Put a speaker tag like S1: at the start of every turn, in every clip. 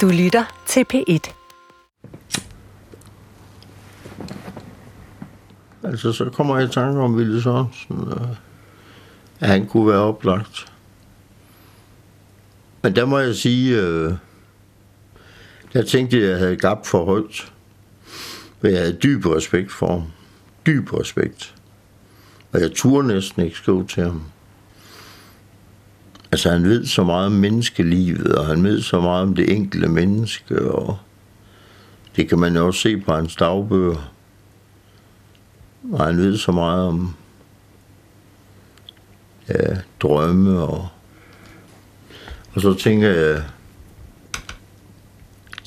S1: Du lytter til P1.
S2: Altså, så kommer jeg i tanke om Ville Sørensen, øh, at han kunne være oplagt. Men der må jeg sige, øh, der tænkte jeg, at jeg havde gab for højt. Men jeg havde dyb respekt for ham. Dyb respekt. Og jeg turde næsten ikke skrive til ham. Altså, han ved så meget om menneskelivet, og han ved så meget om det enkelte menneske, og det kan man jo også se på hans dagbøger. Og han ved så meget om ja, drømme, og, og så tænker jeg,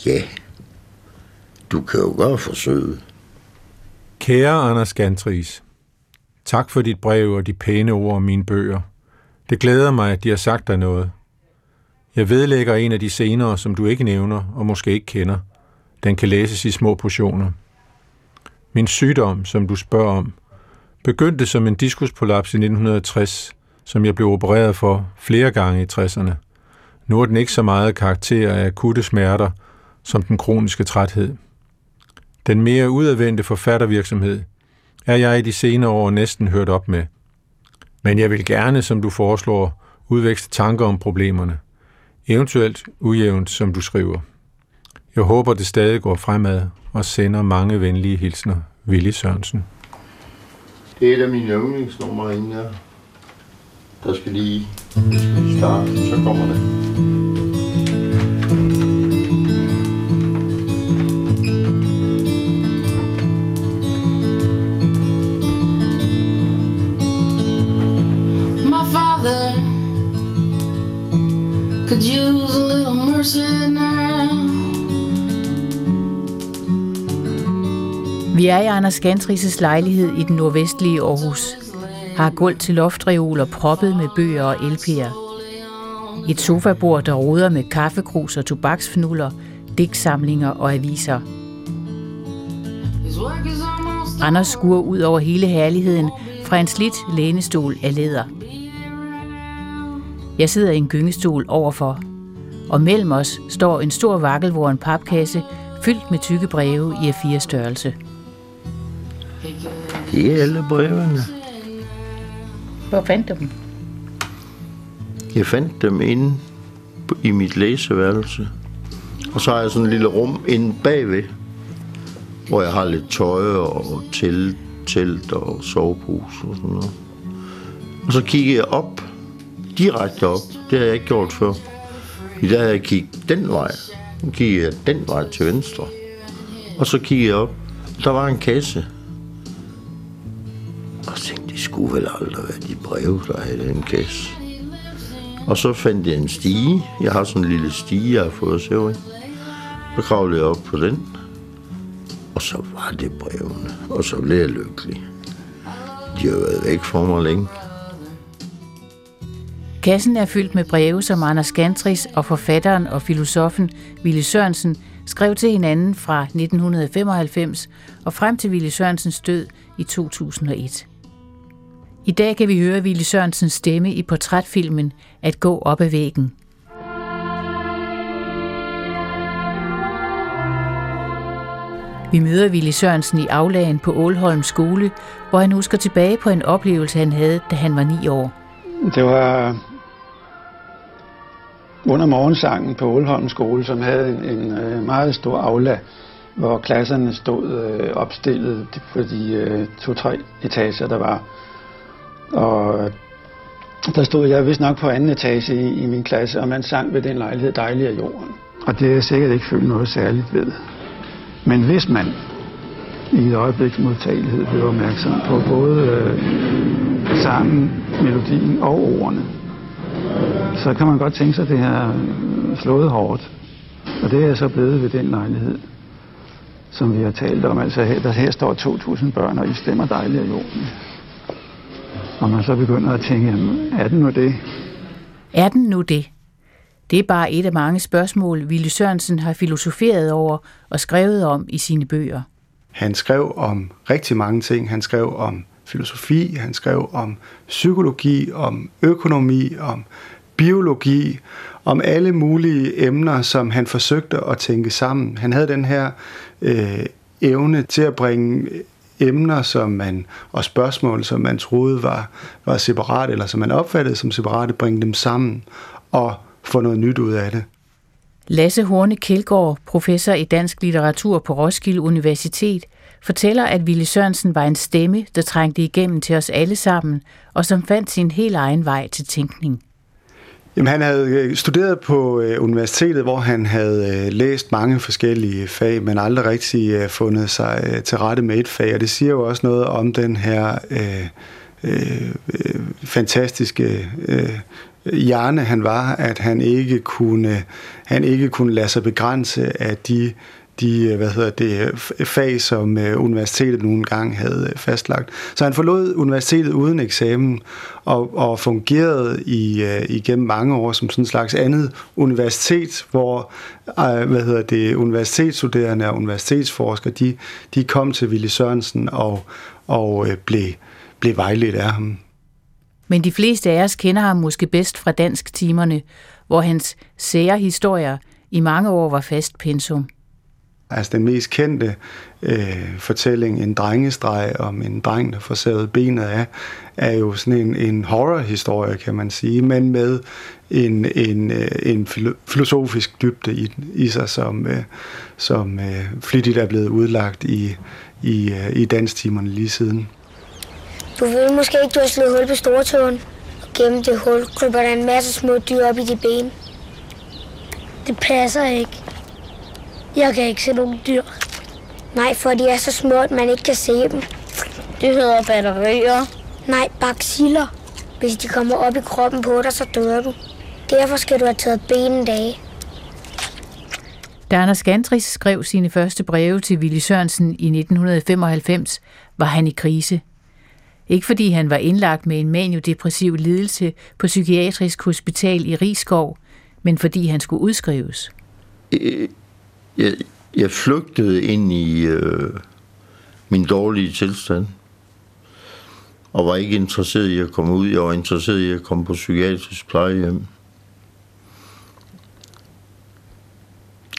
S2: ja, du kan jo gøre forsøget.
S3: Kære Anders Gantris, tak for dit brev og de pæne ord om mine bøger. Det glæder mig, at de har sagt dig noget. Jeg vedlægger en af de senere, som du ikke nævner og måske ikke kender. Den kan læses i små portioner. Min sygdom, som du spørger om, begyndte som en diskuspolaps i 1960, som jeg blev opereret for flere gange i 60'erne. Nu er den ikke så meget karakter af akutte smerter, som den kroniske træthed. Den mere udadvendte forfattervirksomhed er jeg i de senere år næsten hørt op med. Men jeg vil gerne, som du foreslår, udveksle tanker om problemerne. Eventuelt ujævnt, som du skriver. Jeg håber, det stadig går fremad og sender mange venlige hilsner. Willy Sørensen.
S2: Det er et af mine yndlingsnumre inden jeg... Der skal lige, der skal lige starte, så kommer det.
S4: Vi er i Anders Gantrises lejlighed i den nordvestlige Aarhus. Har gulv til loftreoler proppet med bøger og LP'er. Et sofabord, der roder med kaffekrus og tobaksfnuller, digtsamlinger og aviser. Anders skuer ud over hele herligheden fra en slidt lænestol af læder. Jeg sidder i en gyngestol overfor, og mellem os står en stor vakkelvoren papkasse fyldt med tykke breve i A4 størrelse.
S2: Det er alle brevene.
S4: Hvor fandt du dem?
S2: Jeg fandt dem inde i mit læseværelse. Og så har jeg sådan et lille rum inde bagved, hvor jeg har lidt tøj og telt, telt og sovepose og sådan noget. Og så kigger jeg op, direkte op. Det har jeg ikke gjort før. I dag har jeg kigget den vej. Nu kigger jeg den vej til venstre. Og så kigger jeg op. Der var en kasse. Og tænkte, det skulle vel aldrig være de breve, der havde den kasse. Og så fandt jeg en stige. Jeg har sådan en lille stige, jeg har fået at se. Så kravlede jeg op på den. Og så var det brevene. Og så blev jeg lykkelig. De har været væk fra mig længe.
S4: Kassen er fyldt med breve, som Anders Gantris og forfatteren og filosofen Ville Sørensen skrev til hinanden fra 1995 og frem til Ville Sørensens død i 2001. I dag kan vi høre Ville Sørensens stemme i portrætfilmen At gå op ad væggen. Vi møder Ville Sørensen i aflagen på Ålholm skole, hvor han husker tilbage på en oplevelse, han havde, da han var ni år.
S5: Det var under morgensangen på Ålholm skole, som havde en, en øh, meget stor aula, hvor klasserne stod øh, opstillet på de øh, to-tre etager, der var. Og øh, der stod jeg vist nok på anden etage i, i min klasse, og man sang ved den lejlighed Dejlig af jorden. Og det er jeg sikkert ikke følt noget særligt ved. Men hvis man i et øjebliks modtagelighed blev opmærksom på både øh, sangen, melodien og ordene, så kan man godt tænke sig, at det her øh, slået hårdt. Og det er så blevet ved den lejlighed, som vi har talt om. Altså her, der, her står 2.000 børn, og I stemmer dejligt af jorden. Og man så begynder at tænke, jamen, er det nu det?
S4: Er den nu det? Det er bare et af mange spørgsmål, Ville Sørensen har filosoferet over og skrevet om i sine bøger.
S6: Han skrev om rigtig mange ting. Han skrev om filosofi, han skrev om psykologi, om økonomi, om biologi, om alle mulige emner, som han forsøgte at tænke sammen. Han havde den her øh, evne til at bringe emner som man, og spørgsmål, som man troede var, var separat, eller som man opfattede som separate, bringe dem sammen og få noget nyt ud af det.
S4: Lasse Horne Kjeldgaard, professor i dansk litteratur på Roskilde Universitet, fortæller, at Ville Sørensen var en stemme, der trængte igennem til os alle sammen, og som fandt sin helt egen vej til tænkning.
S6: Jamen, han havde øh, studeret på øh, universitetet, hvor han havde øh, læst mange forskellige fag, men aldrig rigtig øh, fundet sig øh, til rette med et fag. Og det siger jo også noget om den her øh, øh, fantastiske øh, hjerne, han var, at han ikke kunne, han ikke kunne lade sig begrænse af de de øh, hvad hedder det, øh, øh, fag, som universitetet nogle gange havde fastlagt. Så han forlod universitetet uden eksamen og, og fungerede i, igennem mange år som sådan en slags andet universitet, hvor hvad hedder det, universitetsstuderende og universitetsforskere, de, de kom til Ville Sørensen og, og blev, blev vejledt af ham.
S4: Men de fleste af os kender ham måske bedst fra dansk timerne, hvor hans sære historier i mange år var fast pensum.
S6: Altså den mest kendte øh, fortælling, en drengestreg om en dreng, der får savet benet af, er jo sådan en, en horror-historie, kan man sige, men med en, en, øh, en filosofisk dybde i, i sig, som, øh, som øh, flittigt er blevet udlagt i, i, øh, i danstimerne lige siden.
S1: Du ved måske ikke, du har slået hul på stortåen, og gennem det hul kryber der en masse små dyr op i de ben. Det passer ikke. Jeg kan ikke se nogen dyr. Nej, for de er så små, at man ikke kan se dem.
S7: Det hedder batterier.
S1: Nej, baciller. Hvis de kommer op i kroppen på dig, så dør du. Derfor skal du have taget benen af.
S4: Da Anders Gantris skrev sine første breve til Willy Sørensen i 1995, var han i krise. Ikke fordi han var indlagt med en maniodepressiv lidelse på Psykiatrisk Hospital i Rigskov, men fordi han skulle udskrives.
S2: Jeg, jeg flygtede ind i øh, min dårlige tilstand, og var ikke interesseret i at komme ud. Jeg var interesseret i at komme på psykiatrisk plejehjem.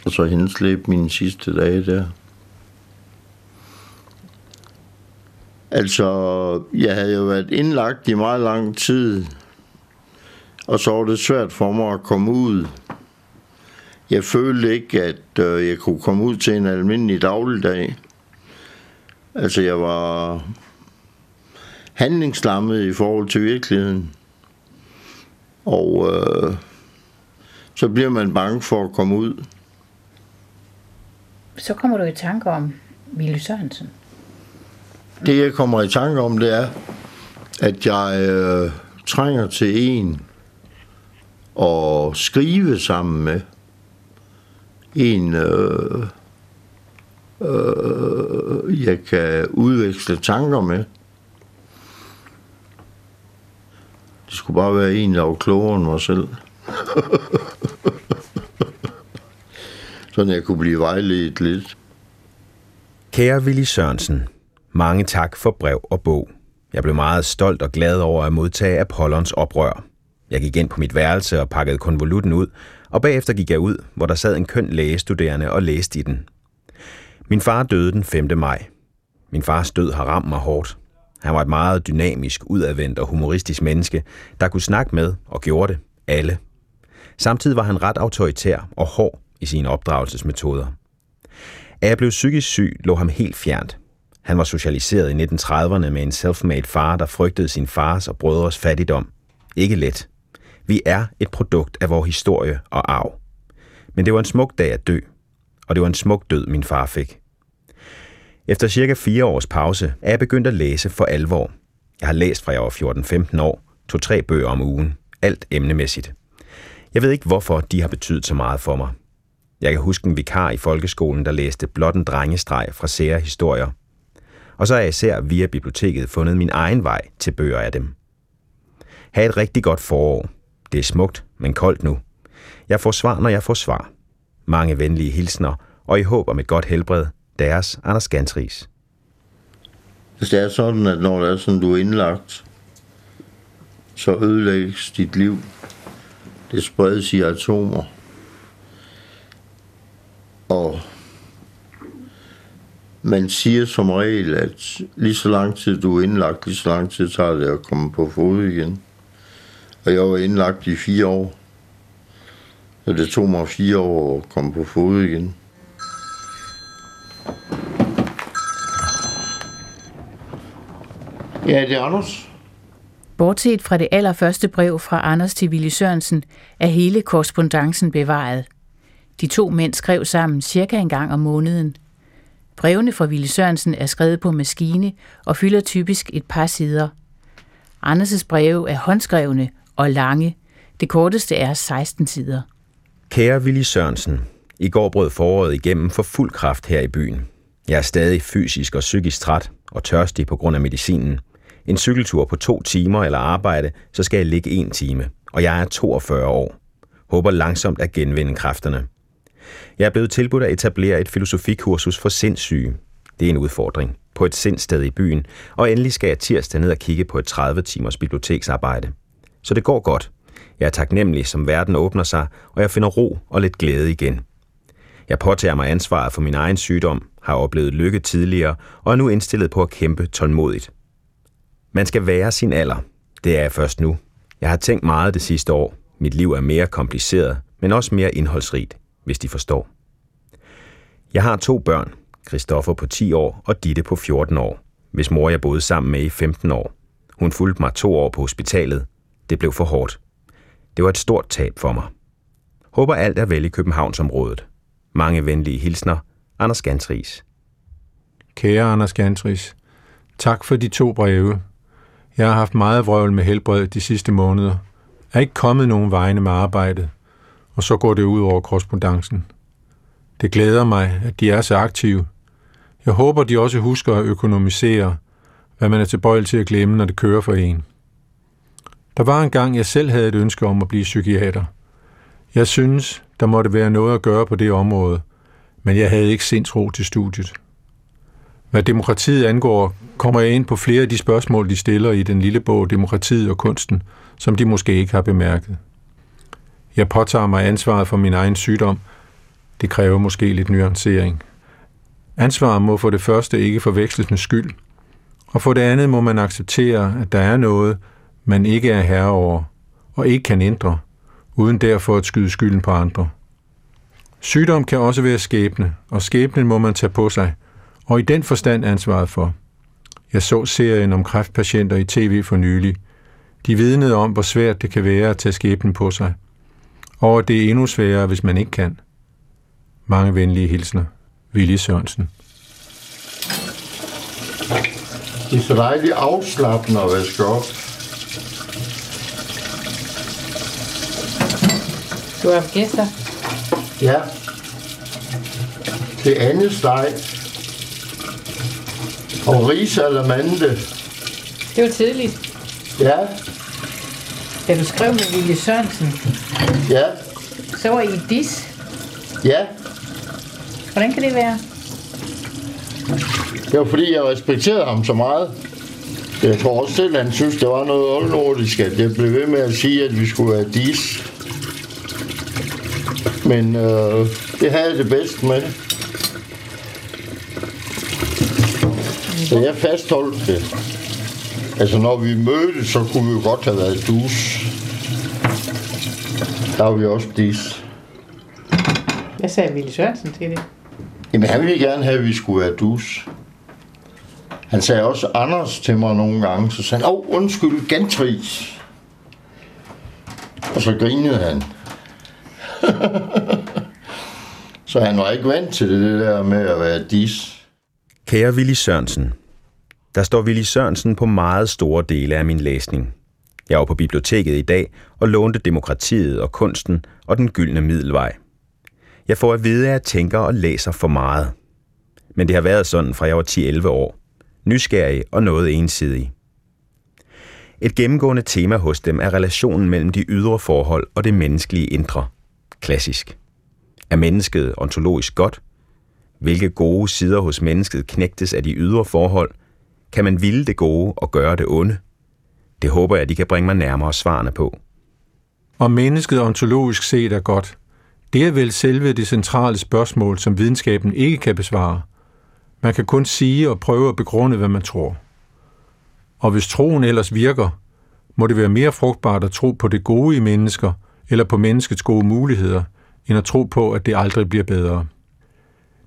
S2: Og så henslæb mine sidste dage der. Altså, jeg havde jo været indlagt i meget lang tid, og så var det svært for mig at komme ud jeg følte ikke, at øh, jeg kunne komme ud til en almindelig dagligdag. Altså, jeg var handlingslammet i forhold til virkeligheden. Og øh, så bliver man bange for at komme ud.
S4: Så kommer du i tanke om Ville Sørensen.
S2: Det, jeg kommer i tanke om, det er, at jeg øh, trænger til en at skrive sammen med en, øh, øh, jeg kan udveksle tanker med. Det skulle bare være en, der var klogere end mig selv. Sådan jeg kunne blive vejledt lidt.
S8: Kære Willy Sørensen, mange tak for brev og bog. Jeg blev meget stolt og glad over at modtage Apollons oprør. Jeg gik ind på mit værelse og pakkede konvolutten ud, og bagefter gik jeg ud, hvor der sad en køn lægestuderende og læste i den. Min far døde den 5. maj. Min fars død har ramt mig hårdt. Han var et meget dynamisk, udadvendt og humoristisk menneske, der kunne snakke med og gjorde det alle. Samtidig var han ret autoritær og hård i sine opdragelsesmetoder. At jeg blev psykisk syg, lå ham helt fjernt. Han var socialiseret i 1930'erne med en self-made far, der frygtede sin fars og brødres fattigdom. Ikke let. Vi er et produkt af vores historie og arv. Men det var en smuk dag at dø, og det var en smuk død, min far fik. Efter cirka fire års pause er jeg begyndt at læse for alvor. Jeg har læst fra jeg var 14-15 år, to tre bøger om ugen, alt emnemæssigt. Jeg ved ikke, hvorfor de har betydet så meget for mig. Jeg kan huske en vikar i folkeskolen, der læste blot en drengestreg fra sære historier. Og så har jeg især via biblioteket fundet min egen vej til bøger af dem. Ha' et rigtig godt forår. Det er smukt, men koldt nu. Jeg får svar, når jeg får svar. Mange venlige hilsner, og i håb om et godt helbred, deres Anders Gantris.
S2: Hvis det er sådan, at når det er sådan, du er indlagt, så ødelægges dit liv. det spredes i atomer. Og man siger som regel, at lige så lang tid du er indlagt, lige så lang tid tager det at komme på fod igen. Og jeg var indlagt i fire år. Så det tog mig fire år at komme på fod igen. Ja, det er Anders.
S4: Bortset fra det allerførste brev fra Anders til Willy Sørensen, er hele korrespondancen bevaret. De to mænd skrev sammen cirka en gang om måneden. Brevene fra Willy Sørensen er skrevet på maskine og fylder typisk et par sider. Anders' breve er håndskrevne og lange. Det korteste er 16 sider.
S8: Kære Willy Sørensen, i går brød foråret igennem for fuld kraft her i byen. Jeg er stadig fysisk og psykisk træt og tørstig på grund af medicinen. En cykeltur på to timer eller arbejde, så skal jeg ligge en time, og jeg er 42 år. Håber langsomt at genvinde kræfterne. Jeg er blevet tilbudt at etablere et filosofikursus for sindssyge. Det er en udfordring. På et sindsted i byen, og endelig skal jeg tirsdag ned og kigge på et 30 timers biblioteksarbejde. Så det går godt. Jeg er taknemmelig, som verden åbner sig, og jeg finder ro og lidt glæde igen. Jeg påtager mig ansvaret for min egen sygdom, har oplevet lykke tidligere og er nu indstillet på at kæmpe tålmodigt. Man skal være sin alder. Det er jeg først nu. Jeg har tænkt meget det sidste år. Mit liv er mere kompliceret, men også mere indholdsrigt, hvis de forstår. Jeg har to børn, Christoffer på 10 år og Ditte på 14 år, hvis mor jeg boede sammen med i 15 år. Hun fulgte mig to år på hospitalet. Det blev for hårdt. Det var et stort tab for mig. Håber alt er vel i Københavnsområdet. Mange venlige hilsner. Anders Gantris.
S3: Kære Anders Gantris, tak for de to breve. Jeg har haft meget vrøvl med helbred de sidste måneder. Er ikke kommet nogen vegne med arbejdet, og så går det ud over korrespondancen. Det glæder mig, at de er så aktive. Jeg håber, de også husker at økonomisere, hvad man er tilbøjelig til at glemme, når det kører for en. Der var en gang, jeg selv havde et ønske om at blive psykiater. Jeg synes, der måtte være noget at gøre på det område, men jeg havde ikke sindsro til studiet. Hvad demokratiet angår, kommer jeg ind på flere af de spørgsmål, de stiller i den lille bog Demokratiet og kunsten, som de måske ikke har bemærket. Jeg påtager mig ansvaret for min egen sygdom. Det kræver måske lidt nuancering. Ansvaret må for det første ikke forveksles med skyld, og for det andet må man acceptere, at der er noget, man ikke er herre over, og ikke kan ændre, uden derfor at skyde skylden på andre. Sygdom kan også være skæbne, og skæbnen må man tage på sig, og i den forstand ansvaret for. Jeg så serien om kræftpatienter i tv for nylig. De vidnede om, hvor svært det kan være at tage skæbnen på sig, og at det er endnu sværere, hvis man ikke kan. Mange venlige hilsner. Willy Sørensen.
S2: Det er så dejligt afslappende at vaske op.
S4: Du har gæster?
S2: Ja. Det andet steg. Og risalamande.
S4: Det var tidligt.
S2: Ja,
S4: Da du skrev med Willy Sørensen,
S2: ja,
S4: så var I dis.
S2: ja.
S4: Hvordan kan det være?
S2: Det var fordi, jeg respekterede ham så meget. Jeg tror også selv, han synes, det var noget oldnordisk, at jeg blev ved med at sige, at vi skulle være dis. Men øh, det havde jeg det bedst med. Så jeg fastholdt det. Altså, når vi mødtes, så kunne vi jo godt have været dus. Der var vi også dis.
S4: Hvad sagde Willy Sørensen til det?
S2: Jamen, han ville gerne have, at vi skulle være dus. Han sagde også Anders til mig nogle gange, så sagde han, åh, oh, undskyld, gantris. Og så grinede han. så han var ikke vant til det, det der med at være dis.
S8: Kære Willy Sørensen. Der står Willy Sørensen på meget store dele af min læsning. Jeg var på biblioteket i dag og lånte demokratiet og kunsten og den gyldne middelvej. Jeg får at vide, at jeg tænker og læser for meget. Men det har været sådan fra jeg var 10-11 år. Nysgerrig og noget ensidig. Et gennemgående tema hos dem er relationen mellem de ydre forhold og det menneskelige indre. Klassisk. Er mennesket ontologisk godt? Hvilke gode sider hos mennesket knægtes af de ydre forhold? Kan man ville det gode og gøre det onde? Det håber jeg, de kan bringe mig nærmere svarene på.
S3: Om mennesket ontologisk set er godt, det er vel selve det centrale spørgsmål, som videnskaben ikke kan besvare. Man kan kun sige og prøve at begrunde, hvad man tror. Og hvis troen ellers virker, må det være mere frugtbart at tro på det gode i mennesker, eller på menneskets gode muligheder, end at tro på, at det aldrig bliver bedre.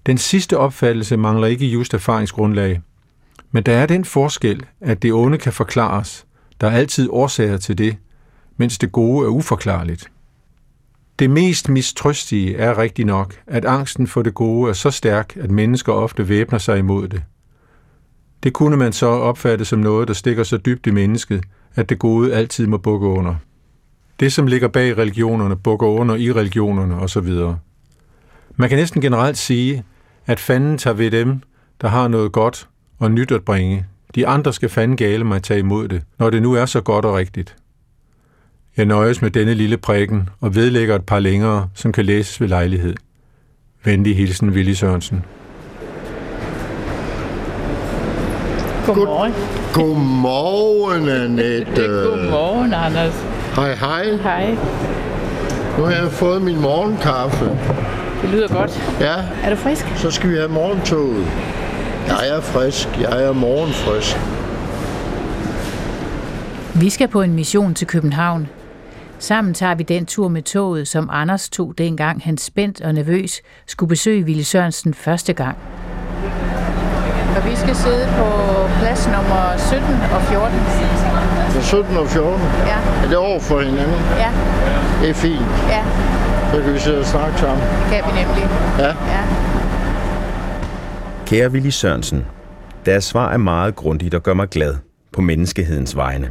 S3: Den sidste opfattelse mangler ikke just erfaringsgrundlag, men der er den forskel, at det onde kan forklares. Der er altid årsager til det, mens det gode er uforklarligt. Det mest mistrøstige er rigtig nok, at angsten for det gode er så stærk, at mennesker ofte væbner sig imod det. Det kunne man så opfatte som noget, der stikker så dybt i mennesket, at det gode altid må bukke under. Det, som ligger bag religionerne, bukker under i religionerne osv. Man kan næsten generelt sige, at fanden tager ved dem, der har noget godt og nyt at bringe. De andre skal fanden gale mig tage imod det, når det nu er så godt og rigtigt. Jeg nøjes med denne lille prædiken og vedlægger et par længere, som kan læses ved lejlighed. Venlig hilsen, Willy Sørensen.
S7: Godmorgen.
S2: Godmorgen, Annette.
S7: Godmorgen, Anders.
S2: Hej, hej.
S7: Hej.
S2: Nu har jeg fået min morgenkaffe.
S7: Det lyder godt.
S2: Ja,
S7: Er du frisk?
S2: så skal vi have morgentoget. Jeg er frisk. Jeg er morgenfrisk.
S4: Vi skal på en mission til København. Sammen tager vi den tur med toget, som Anders tog dengang han spændt og nervøs skulle besøge Ville Sørensen første gang.
S7: Og vi skal sidde på plads nummer 17 og 14.
S2: Så 17 og 14.
S7: Ja,
S2: Er det over for hinanden?
S7: ja,
S2: Det er fint.
S7: ja.
S2: Så kan vi sidde og snakke sammen.
S7: Kan vi nemlig.
S2: Ja.
S7: Ja.
S8: Kære Willy Sørensen, deres svar er meget grundigt og gør mig glad på menneskehedens vegne.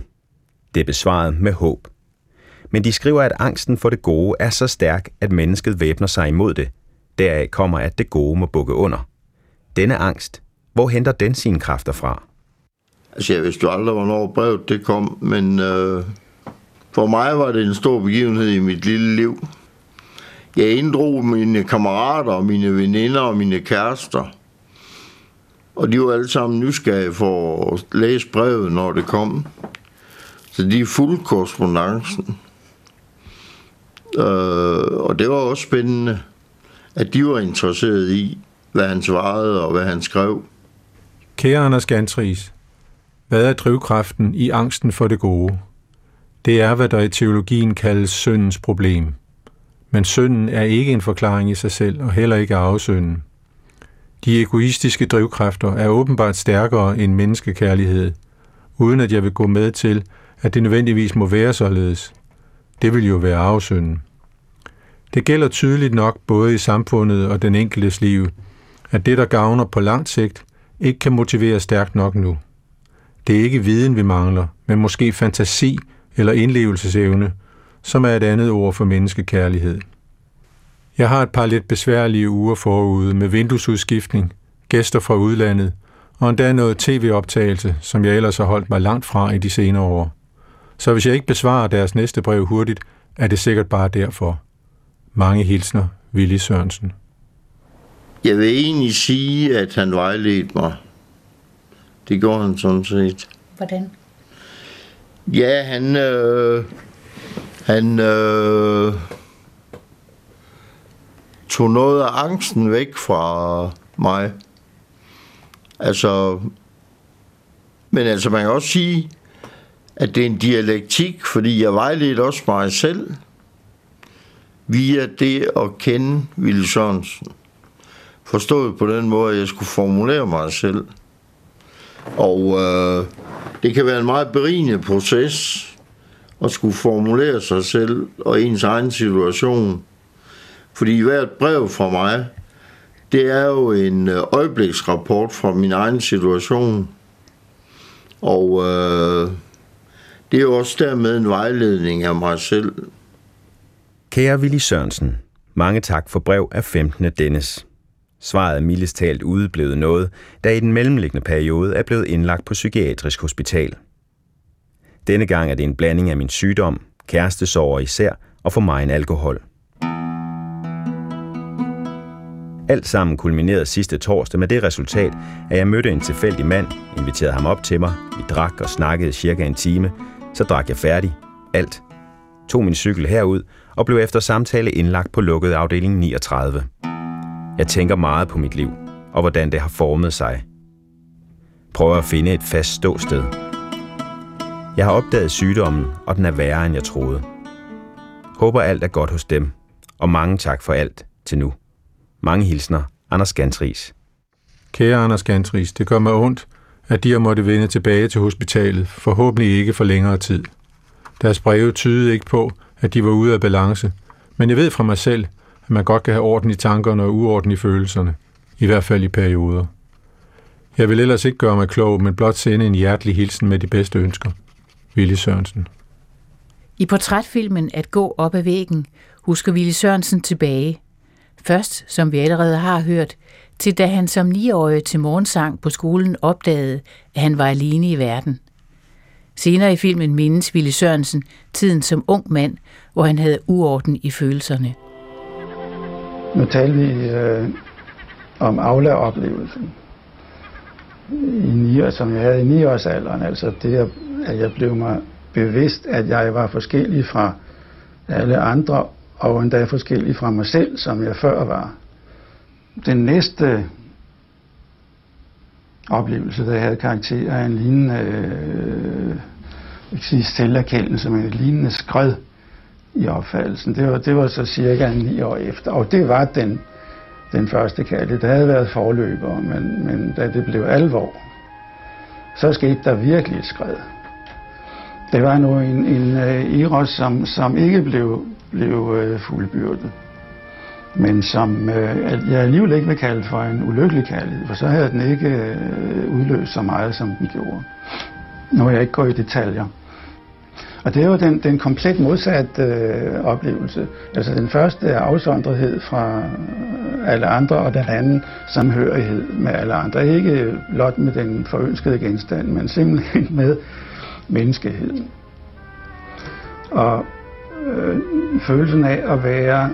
S8: Det er besvaret med håb. Men de skriver, at angsten for det gode er så stærk, at mennesket væbner sig imod det. Deraf kommer, at det gode må bukke under. Denne angst, hvor henter den sine kræfter fra?
S2: Altså, jeg vidste jo aldrig, hvornår brevet det kom, men øh, for mig var det en stor begivenhed i mit lille liv. Jeg inddrog mine kammerater, og mine veninder og mine kærester. Og de var alle sammen nysgerrige for at læse brevet, når det kom. Så de fulgte korrespondancen. Øh, og det var også spændende, at de var interesseret i, hvad han svarede og hvad han skrev.
S3: Kære Anders Gantris, hvad er drivkraften i angsten for det gode? Det er, hvad der i teologien kaldes syndens problem. Men synden er ikke en forklaring i sig selv, og heller ikke arvesynden. De egoistiske drivkræfter er åbenbart stærkere end menneskekærlighed, uden at jeg vil gå med til, at det nødvendigvis må være således. Det vil jo være arvesynden. Det gælder tydeligt nok både i samfundet og den enkeltes liv, at det, der gavner på langt sigt, ikke kan motivere stærkt nok nu. Det er ikke viden, vi mangler, men måske fantasi eller indlevelsesevne, som er et andet ord for menneskekærlighed. Jeg har et par lidt besværlige uger forude med vinduesudskiftning, gæster fra udlandet og endda noget tv-optagelse, som jeg ellers har holdt mig langt fra i de senere år. Så hvis jeg ikke besvarer deres næste brev hurtigt, er det sikkert bare derfor. Mange hilsner, Willy Sørensen.
S2: Jeg vil egentlig sige, at han vejledte mig. Det gjorde han sådan set.
S4: Hvordan?
S2: Ja, han... Øh, han øh, tog noget af angsten væk fra mig. Altså... Men altså, man kan også sige, at det er en dialektik, fordi jeg vejledte også mig selv via det at kende Ville Sørensen. Forstået på den måde, at jeg skulle formulere mig selv. Og øh, det kan være en meget berigende proces at skulle formulere sig selv og ens egen situation. Fordi hvert brev fra mig, det er jo en øh, øjebliksrapport fra min egen situation. Og øh, det er jo også dermed en vejledning af mig selv.
S8: Kære Willy Sørensen, mange tak for brev af 15. Dennis. Svaret er mildest talt udeblevet noget, da i den mellemliggende periode er blevet indlagt på psykiatrisk hospital. Denne gang er det en blanding af min sygdom, kærestesorger især, og for mig en alkohol. Alt sammen kulminerede sidste torsdag med det resultat, at jeg mødte en tilfældig mand, inviterede ham op til mig, vi drak og snakkede cirka en time, så drak jeg færdig. Alt. tog min cykel herud og blev efter samtale indlagt på lukket afdeling 39. Jeg tænker meget på mit liv, og hvordan det har formet sig. Prøver at finde et fast ståsted. Jeg har opdaget sygdommen, og den er værre, end jeg troede. Håber alt er godt hos dem, og mange tak for alt til nu. Mange hilsner, Anders Gantris.
S3: Kære Anders Gantris, det gør mig ondt, at de har måttet vende tilbage til hospitalet, forhåbentlig ikke for længere tid. Deres breve tydede ikke på, at de var ude af balance, men jeg ved fra mig selv, man godt kan have orden i tankerne og uorden i følelserne, i hvert fald i perioder. Jeg vil ellers ikke gøre mig klog, men blot sende en hjertelig hilsen med de bedste ønsker. Ville Sørensen.
S4: I portrætfilmen At gå op ad væggen husker Ville Sørensen tilbage. Først, som vi allerede har hørt, til da han som 9-årig til morgensang på skolen opdagede, at han var alene i verden. Senere i filmen mindes Ville Sørensen tiden som ung mand, hvor han havde uorden i følelserne.
S5: Nu talte vi øh, om Aula-oplevelsen, i 9 som jeg havde i 9 års alderen. Altså det, at jeg blev mig bevidst, at jeg var forskellig fra alle andre, og endda forskellig fra mig selv, som jeg før var. Den næste oplevelse, der havde karakter af en lignende, øh, ikke sige selverkendelse, men et lignende skred i opfattelsen. Det var, det var så cirka ni år efter, og det var den, den første kærlighed. Det havde været forløbere, men, men da det blev alvor, så skete der virkelig et skred. Det var nu en, en uh, Eros, som, som ikke blev, blev uh, fuldbyrdet, men som uh, jeg alligevel ikke vil kalde for en ulykkelig kærlighed, for så havde den ikke uh, udløst så meget, som den gjorde. Nu vil jeg ikke gå i detaljer. Og det er jo den, den komplet modsatte øh, oplevelse. Altså den første er afsondrethed fra alle andre, og den anden samhørighed med alle andre. Ikke blot med den forønskede genstand, men simpelthen med menneskeheden. Og øh, følelsen af at være,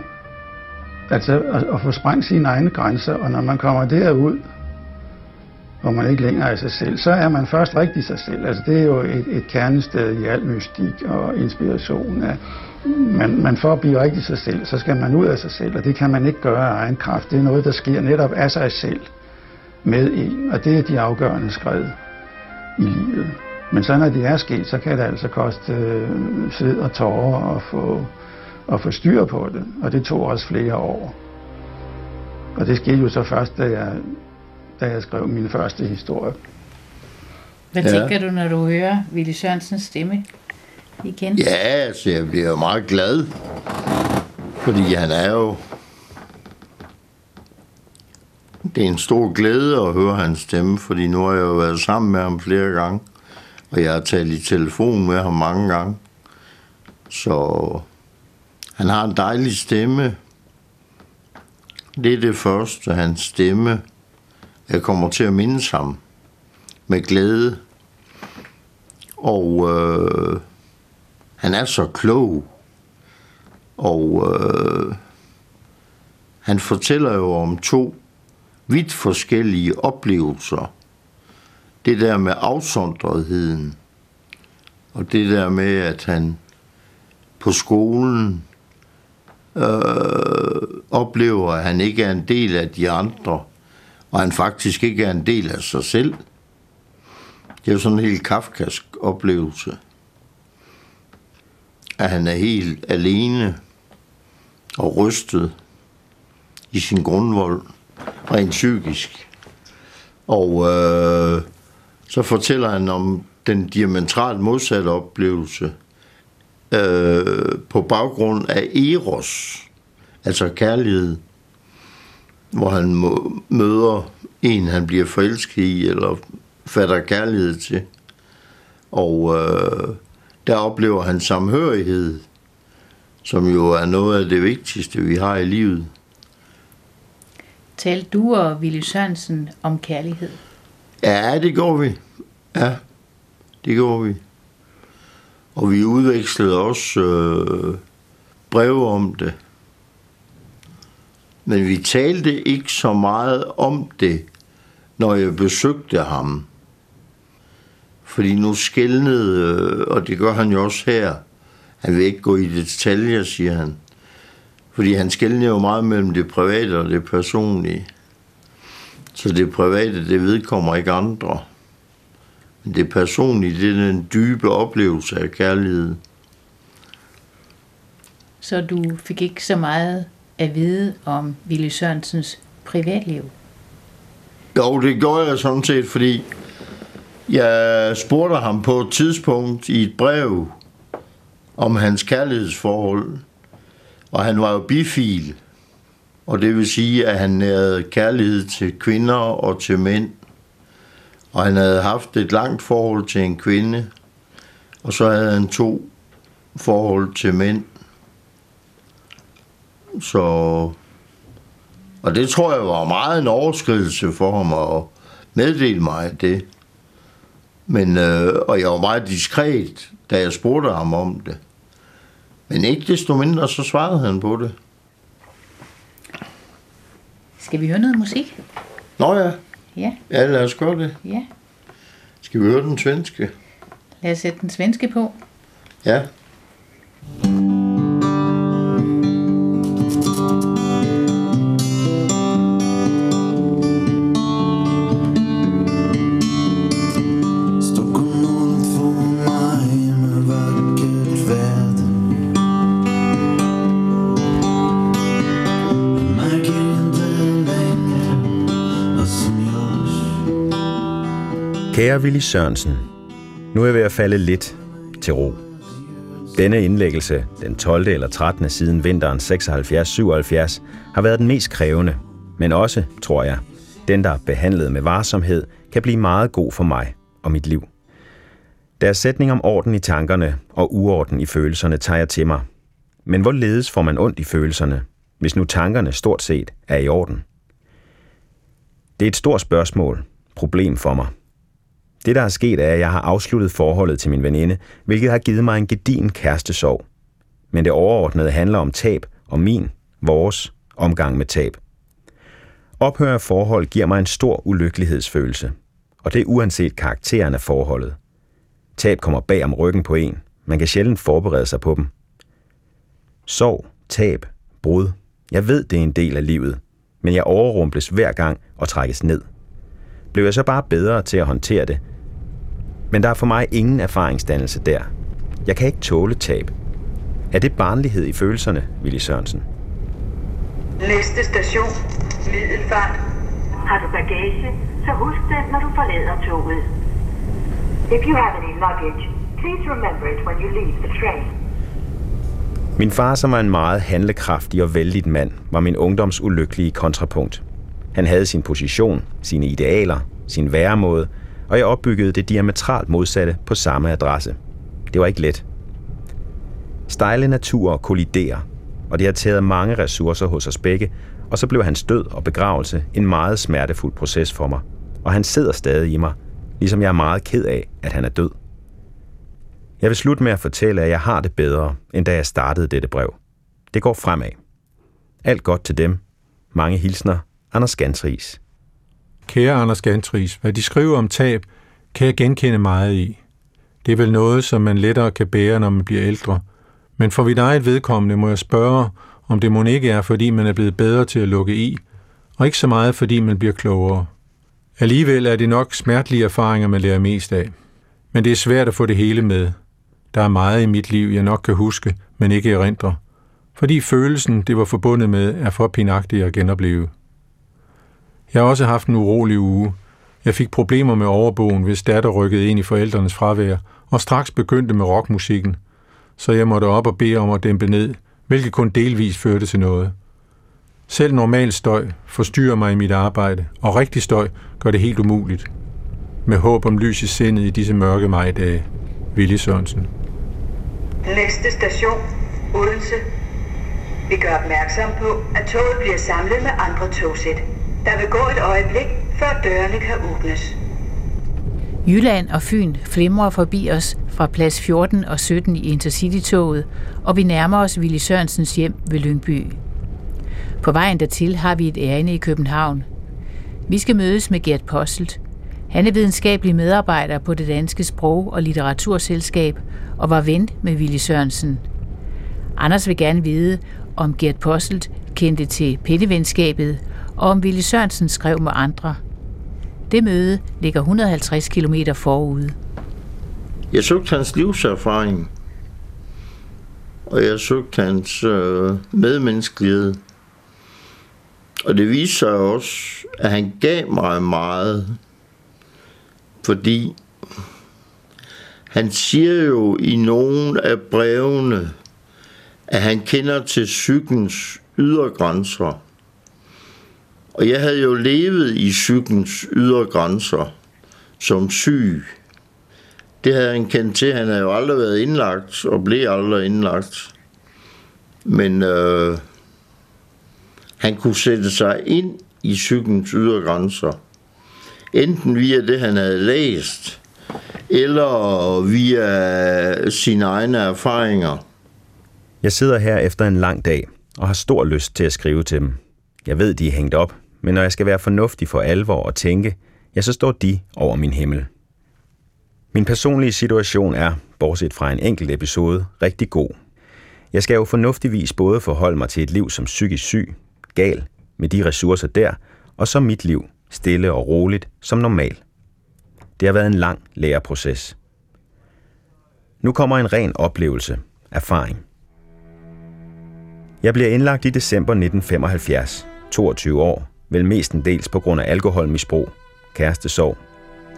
S5: altså at, at få sprængt sine egne grænser, og når man kommer derud, hvor man ikke længere er sig selv, så er man først rigtig sig selv. Altså det er jo et, et kernested i al mystik og inspiration. Af, man, man for at blive rigtig sig selv, så skal man ud af sig selv, og det kan man ikke gøre af egen kraft. Det er noget, der sker netop af sig selv med en, og det er de afgørende skridt i livet. Men så når det er sket, så kan det altså koste øh, sved og tårer at få, at få styr på det, og det tog også flere år. Og det skete jo så først, da jeg da jeg skrev min første historie.
S4: Hvad ja. tænker du, når du hører Willy Sørensens stemme igen?
S2: Ja, altså jeg bliver jo meget glad, fordi han er jo... Det er en stor glæde at høre hans stemme, fordi nu har jeg jo været sammen med ham flere gange, og jeg har talt i telefon med ham mange gange. Så han har en dejlig stemme. Det er det første, hans stemme jeg kommer til at mindes ham med glæde. Og øh, han er så klog. Og øh, han fortæller jo om to vidt forskellige oplevelser. Det der med afsondretheden, og det der med, at han på skolen øh, oplever, at han ikke er en del af de andre, og han faktisk ikke er en del af sig selv. Det er jo sådan en helt kafkask oplevelse, at han er helt alene og rystet i sin grundvold, rent psykisk. Og øh, så fortæller han om den diametralt modsatte oplevelse øh, på baggrund af eros, altså kærlighed hvor han møder en, han bliver forelsket i, eller fatter kærlighed til. Og øh, der oplever han samhørighed, som jo er noget af det vigtigste, vi har i livet.
S4: Talte du og Willy Sørensen om kærlighed?
S2: Ja, det går vi. Ja, det går vi. Og vi udvekslede også øh, breve om det. Men vi talte ikke så meget om det, når jeg besøgte ham. Fordi nu skældnede, øh, og det gør han jo også her, Han vil ikke gå i detaljer, siger han. Fordi han skældner jo meget mellem det private og det personlige. Så det private, det vedkommer ikke andre. Men det personlige, det er den dybe oplevelse af kærlighed.
S4: Så du fik ikke så meget at vide om Ville Sørensens privatliv?
S2: Jo, det gjorde jeg sådan set, fordi jeg spurgte ham på et tidspunkt i et brev om hans kærlighedsforhold. Og han var jo bifil. Og det vil sige, at han havde kærlighed til kvinder og til mænd. Og han havde haft et langt forhold til en kvinde. Og så havde han to forhold til mænd. Så... Og det tror jeg var meget en overskridelse for ham at meddele mig det. Men, øh, og jeg var meget diskret, da jeg spurgte ham om det. Men ikke desto mindre, så svarede han på det.
S4: Skal vi høre noget musik?
S2: Nå ja,
S4: Ja,
S2: ja lad os gøre det.
S4: ja.
S2: Skal vi høre den svenske?
S4: Lad os sætte den svenske på.
S2: Ja.
S9: Stockholm
S8: Kære Willy Sørensen, nu er jeg ved at falde lidt til ro. Denne indlæggelse, den 12. eller 13. siden vinteren 76-77, har været den mest krævende, men også, tror jeg, den, der er behandlet med varsomhed, kan blive meget god for mig og mit liv. Deres sætning om orden i tankerne og uorden i følelserne tager jeg til mig. Men hvorledes får man ondt i følelserne, hvis nu tankerne stort set er i orden? Det er et stort spørgsmål, problem for mig. Det, der er sket, er, at jeg har afsluttet forholdet til min veninde, hvilket har givet mig en gedin kærestesorg. Men det overordnede handler om tab, og min, vores, omgang med tab. Ophør af forhold giver mig en stor ulykkelighedsfølelse, og det er uanset karakteren af forholdet. Tab kommer bag om ryggen på en. Man kan sjældent forberede sig på dem. Sorg, tab, brud. Jeg ved, det er en del af livet, men jeg overrumples hver gang og trækkes ned. Blev jeg så bare bedre til at håndtere det? Men der er for mig ingen erfaringsdannelse der. Jeg kan ikke tåle tab. Er det barnlighed i følelserne, Willy Sørensen?
S10: Næste station, Middelfart. Har du bagage, så husk den, når du forlader toget. If you have any luggage, please remember it when you leave the train.
S8: Min far, som var en meget handlekraftig og vældig mand, var min ungdoms ulykkelige kontrapunkt. Han havde sin position, sine idealer, sin væremåde, og jeg opbyggede det diametralt modsatte på samme adresse. Det var ikke let. Stejle naturer kolliderer, og det har taget mange ressourcer hos os begge, og så blev hans død og begravelse en meget smertefuld proces for mig. Og han sidder stadig i mig, ligesom jeg er meget ked af, at han er død. Jeg vil slutte med at fortælle, at jeg har det bedre, end da jeg startede dette brev. Det går fremad. Alt godt til dem. Mange hilsner. Anders Gansris.
S3: Kære Anders Gantris, hvad de skriver om tab, kan jeg genkende meget i. Det er vel noget, som man lettere kan bære, når man bliver ældre. Men for mit eget vedkommende må jeg spørge, om det må ikke er, fordi man er blevet bedre til at lukke i, og ikke så meget, fordi man bliver klogere. Alligevel er det nok smertelige erfaringer, man lærer mest af. Men det er svært at få det hele med. Der er meget i mit liv, jeg nok kan huske, men ikke erindre. Fordi følelsen, det var forbundet med, er for pinagtig at genopleve. Jeg har også haft en urolig uge. Jeg fik problemer med overbogen, hvis datter rykkede ind i forældrenes fravær, og straks begyndte med rockmusikken. Så jeg måtte op og bede om at dæmpe ned, hvilket kun delvis førte til noget. Selv normal støj forstyrrer mig i mit arbejde, og rigtig støj gør det helt umuligt. Med håb om lys i sindet i disse mørke majdage. Willy Sørensen.
S10: Næste station, Odense. Vi gør opmærksom på, at toget bliver samlet med andre togsæt. Der vil gå et øjeblik, før dørene kan åbnes.
S4: Jylland og Fyn flimrer forbi os fra plads 14 og 17 i Intercity-toget, og vi nærmer os Willy Sørensens hjem ved Lyngby. På vejen dertil har vi et ærende i København. Vi skal mødes med Gert Postelt. Han er videnskabelig medarbejder på det danske sprog- og litteraturselskab og var ven med Willy Sørensen. Anders vil gerne vide, om Gert Posselt kendte til pindevenskabet, og om Ville Sørensen skrev med andre. Det møde ligger 150 km forude.
S2: Jeg søgte hans livserfaring, og jeg søgte hans øh, medmenneskelighed. Og det viser sig også, at han gav mig meget, fordi han siger jo i nogle af brevene, at han kender til psykens ydergrænser. Og jeg havde jo levet i psykens ydergrænser som syg. Det havde han kendt til. Han havde jo aldrig været indlagt, og blev aldrig indlagt. Men øh, han kunne sætte sig ind i psykens ydergrænser. Enten via det, han havde læst, eller via sine egne erfaringer.
S8: Jeg sidder her efter en lang dag og har stor lyst til at skrive til dem. Jeg ved, de er hængt op, men når jeg skal være fornuftig for alvor og tænke, ja, så står de over min himmel. Min personlige situation er, bortset fra en enkelt episode, rigtig god. Jeg skal jo fornuftigvis både forholde mig til et liv som psykisk syg, gal, med de ressourcer der, og så mit liv, stille og roligt, som normal. Det har været en lang læreproces. Nu kommer en ren oplevelse, erfaring. Jeg bliver indlagt i december 1975, 22 år, vel mestendels på grund af alkoholmisbrug, kærestesorg.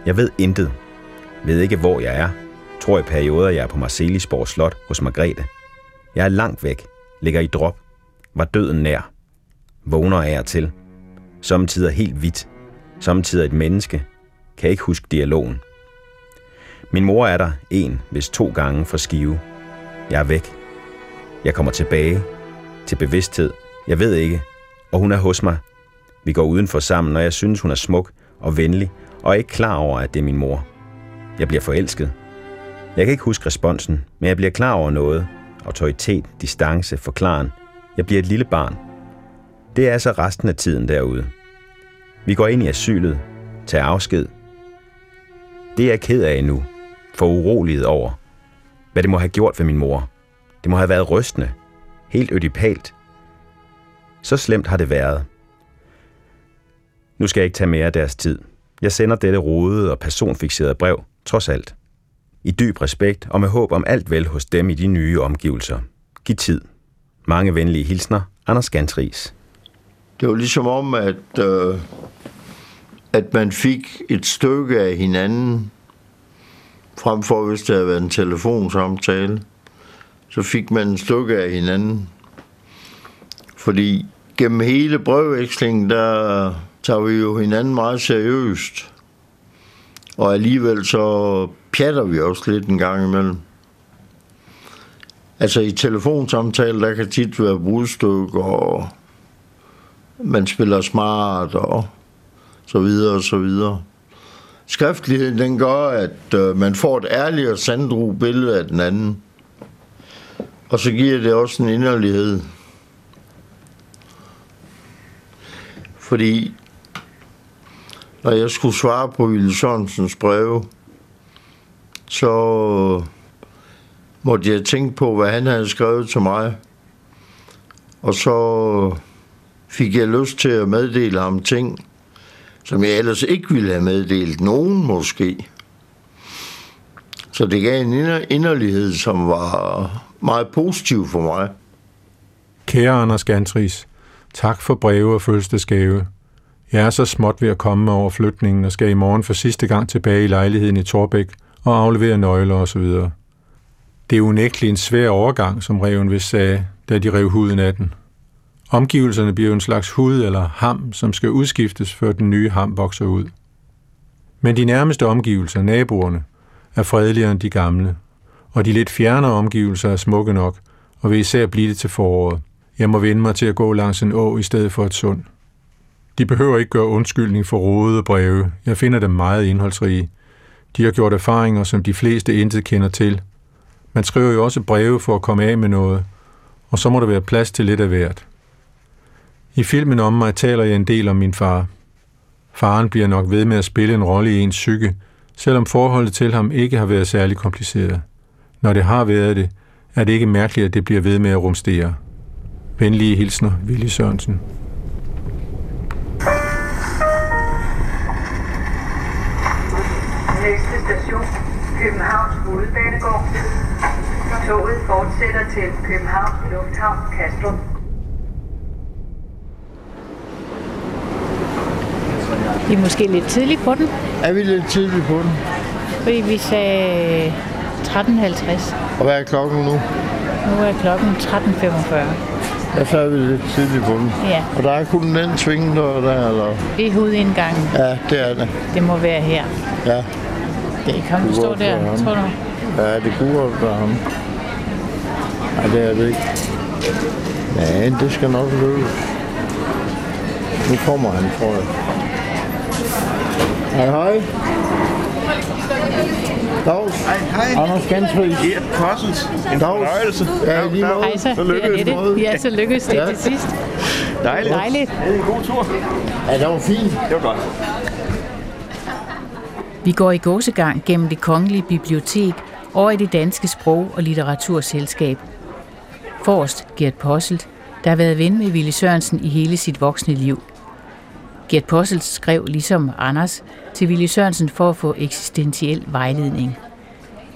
S8: Jeg ved intet. Ved ikke, hvor jeg er. Tror i perioder, jeg er på Marcelisborg Slot hos Margrethe. Jeg er langt væk, ligger i drop, var døden nær. Vågner af og til. Samtidig helt hvidt. Samtidig et menneske. Kan ikke huske dialogen. Min mor er der en, hvis to gange for skive. Jeg er væk. Jeg kommer tilbage. Til bevidsthed. Jeg ved ikke. Og hun er hos mig. Vi går udenfor sammen, og jeg synes, hun er smuk og venlig, og er ikke klar over, at det er min mor. Jeg bliver forelsket. Jeg kan ikke huske responsen, men jeg bliver klar over noget. Autoritet, distance, forklaren. Jeg bliver et lille barn. Det er så resten af tiden derude. Vi går ind i asylet, tager afsked. Det er jeg ked af nu, for uroliget over, hvad det må have gjort ved min mor. Det må have været rystende, helt ødipalt. Så slemt har det været. Nu skal jeg ikke tage mere af deres tid. Jeg sender dette rodede og personfixerede brev, trods alt. I dyb respekt og med håb om alt vel hos dem i de nye omgivelser. Giv tid. Mange venlige hilsner, Anders Gantris.
S2: Det var ligesom om, at, øh, at man fik et stykke af hinanden, frem for hvis det havde været en telefonsamtale, så fik man et stykke af hinanden. Fordi gennem hele brevvekslingen, der tager vi jo hinanden meget seriøst. Og alligevel så pjatter vi også lidt en gang imellem. Altså i telefonsamtale, der kan tit være brudstykker, og man spiller smart, og så videre og så videre. Skriftligheden, den gør, at øh, man får et ærligt og sandru billede af den anden. Og så giver det også en inderlighed. Fordi når jeg skulle svare på Ville Sørensens breve, så øh, måtte jeg tænke på, hvad han havde skrevet til mig. Og så øh, fik jeg lyst til at meddele ham ting, som jeg ellers ikke ville have meddelt nogen måske. Så det gav en inderlighed, som var meget positiv for mig.
S3: Kære Anders Gantris, tak for breve og fødselsdagsgave. Jeg er så småt ved at komme mig over flytningen og skal i morgen for sidste gang tilbage i lejligheden i Torbæk og aflevere nøgler osv. Det er unægteligt en svær overgang, som reven vist sagde, da de rev huden af den. Omgivelserne bliver en slags hud eller ham, som skal udskiftes, før den nye ham vokser ud. Men de nærmeste omgivelser, naboerne, er fredeligere end de gamle, og de lidt fjernere omgivelser er smukke nok, og vil især blive det til foråret. Jeg må vende mig til at gå langs en å i stedet for et sund. De behøver ikke gøre undskyldning for rodede breve. Jeg finder dem meget indholdsrige. De har gjort erfaringer, som de fleste intet kender til. Man skriver jo også breve for at komme af med noget, og så må der være plads til lidt af hvert. I filmen om mig taler jeg en del om min far. Faren bliver nok ved med at spille en rolle i ens psyke, selvom forholdet til ham ikke har været særlig kompliceret. Når det har været det, er det ikke mærkeligt, at det bliver ved med at rumstere. Venlige hilsner, Willy Sørensen.
S10: Station, Københavns Hovedbanegård. Toget fortsætter til Københavns Lufthavn Kastrup.
S7: Vi er måske lidt tidligt på den,
S2: Er vi lidt tidligt på den?
S7: fordi vi sagde 13.50.
S2: Og hvad er klokken nu?
S7: Nu er klokken 13.45.
S2: Ja, så er vi lidt tidligt på den.
S7: Ja,
S2: Og der er kun den svingdør der, eller?
S7: det er hovedindgangen.
S2: Ja, det er det.
S7: Det må være her.
S2: Ja,
S7: Det kan
S2: Det
S7: du stå der,
S2: ham.
S7: tror du?
S2: ja det kunne godt være ham. Nej, det er det ikke. Nej, det skal nok løbe. Nu kommer han, tror jeg. Hej, hej. Dags.
S11: Hej, hej.
S2: Anders Gansfri.
S11: Gert Kossels. En
S2: Dags.
S11: fornøjelse.
S2: Ja, lige måde.
S7: Hej så,
S11: Så
S7: det er
S11: lykkedes
S7: Annette.
S11: noget.
S7: Ja, så lykkedes det
S2: Ja.
S7: til sidst.
S11: Dejligt.
S7: Dejligt.
S11: Det er en god tur.
S2: Ja, det var fint.
S11: Det var godt.
S4: Vi går i gåsegang gennem det kongelige bibliotek over i det danske sprog- og litteraturselskab. Forrest Gert Posselt, der har været ven med Ville Sørensen i hele sit voksne liv. Gert Posselt skrev ligesom Anders til Ville Sørensen for at få eksistentiel vejledning.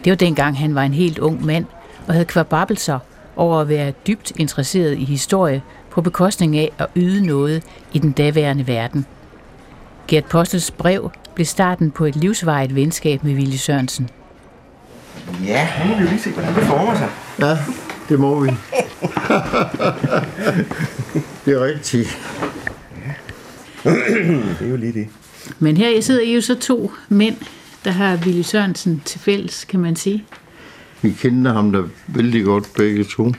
S4: Det var dengang han var en helt ung mand og havde kvababelser over at være dybt interesseret i historie på bekostning af at yde noget i den daværende verden. Gert Postels brev blev starten på et livsvarigt venskab med Ville Sørensen.
S11: Ja, nu må vi jo lige se, hvordan det former sig.
S2: Ja, det må vi. det er rigtigt.
S11: Det er jo lige det.
S7: Men her sidder I jo så to mænd, der har Ville Sørensen til fælles, kan man sige.
S2: Vi kendte ham da vældig godt begge to.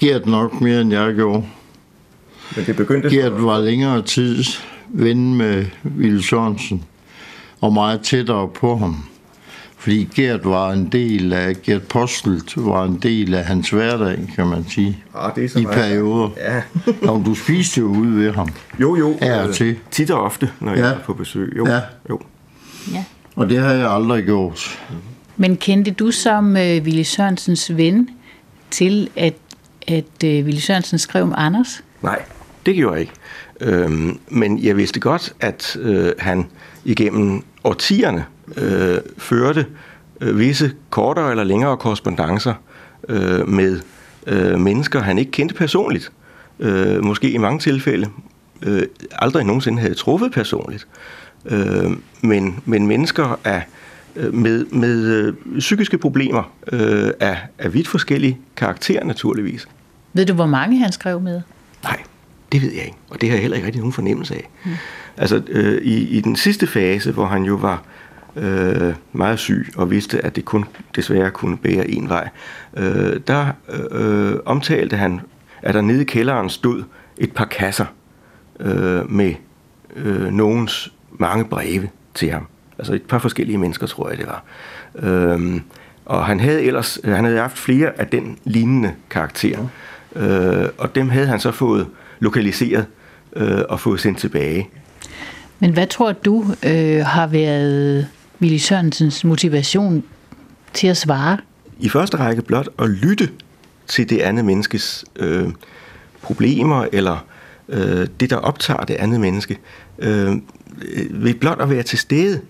S2: Gert nok mere, end jeg gjorde.
S11: Men det begyndte...
S2: Gert var længere tid ven med Ville Sørensen, og meget tættere på ham. Fordi Gert var en del af, Gert Postelt var en del af hans hverdag, kan man sige.
S11: Ah, det er så
S2: I
S11: meget.
S2: perioder.
S11: Ja.
S2: Nå, du spiste jo ude ved ham.
S11: Jo, jo.
S2: Af og
S11: øh,
S2: til.
S11: Tit og ofte, når jeg
S2: Ja.
S11: er på besøg. Jo.
S2: Ja.
S11: jo.
S2: Og det har jeg aldrig gjort.
S7: Men kendte du som øh, Ville Sørensens ven til, at, at øh, Ville Sørensen skrev om Anders?
S11: Nej, det gjorde jeg ikke. Øhm, men jeg vidste godt, at øh, han igennem årtierne øh, førte øh, visse kortere eller længere korrespondencer øh, med øh, mennesker, han ikke kendte personligt. Øh, måske i mange tilfælde øh, aldrig nogensinde havde truffet personligt. Øh, men, men mennesker af, øh, med, med øh, psykiske problemer øh, af, af vidt forskellige karakterer naturligvis.
S7: Ved du, hvor mange han skrev med?
S11: Nej, det ved jeg ikke, og det har jeg heller ikke rigtig nogen fornemmelse af. Mm. Altså øh, i, i den sidste fase, hvor han jo var øh, meget syg og vidste, at det kun desværre kunne bære en vej, øh, der øh, omtalte han, at der nede i kælderen stod et par kasser øh, med øh, nogens mange breve til ham. Altså et par forskellige mennesker, tror jeg det var. Øhm, og han havde ellers han havde haft flere af den lignende karakter. Øh, og dem havde han så fået lokaliseret øh, og fået sendt tilbage.
S7: Men hvad tror du øh, har været Willy Sørensens motivation til at svare?
S11: I første række blot at lytte til det andet menneskes øh, problemer, eller øh, det, der optager det andet menneske, øh, ved blot at være til stede,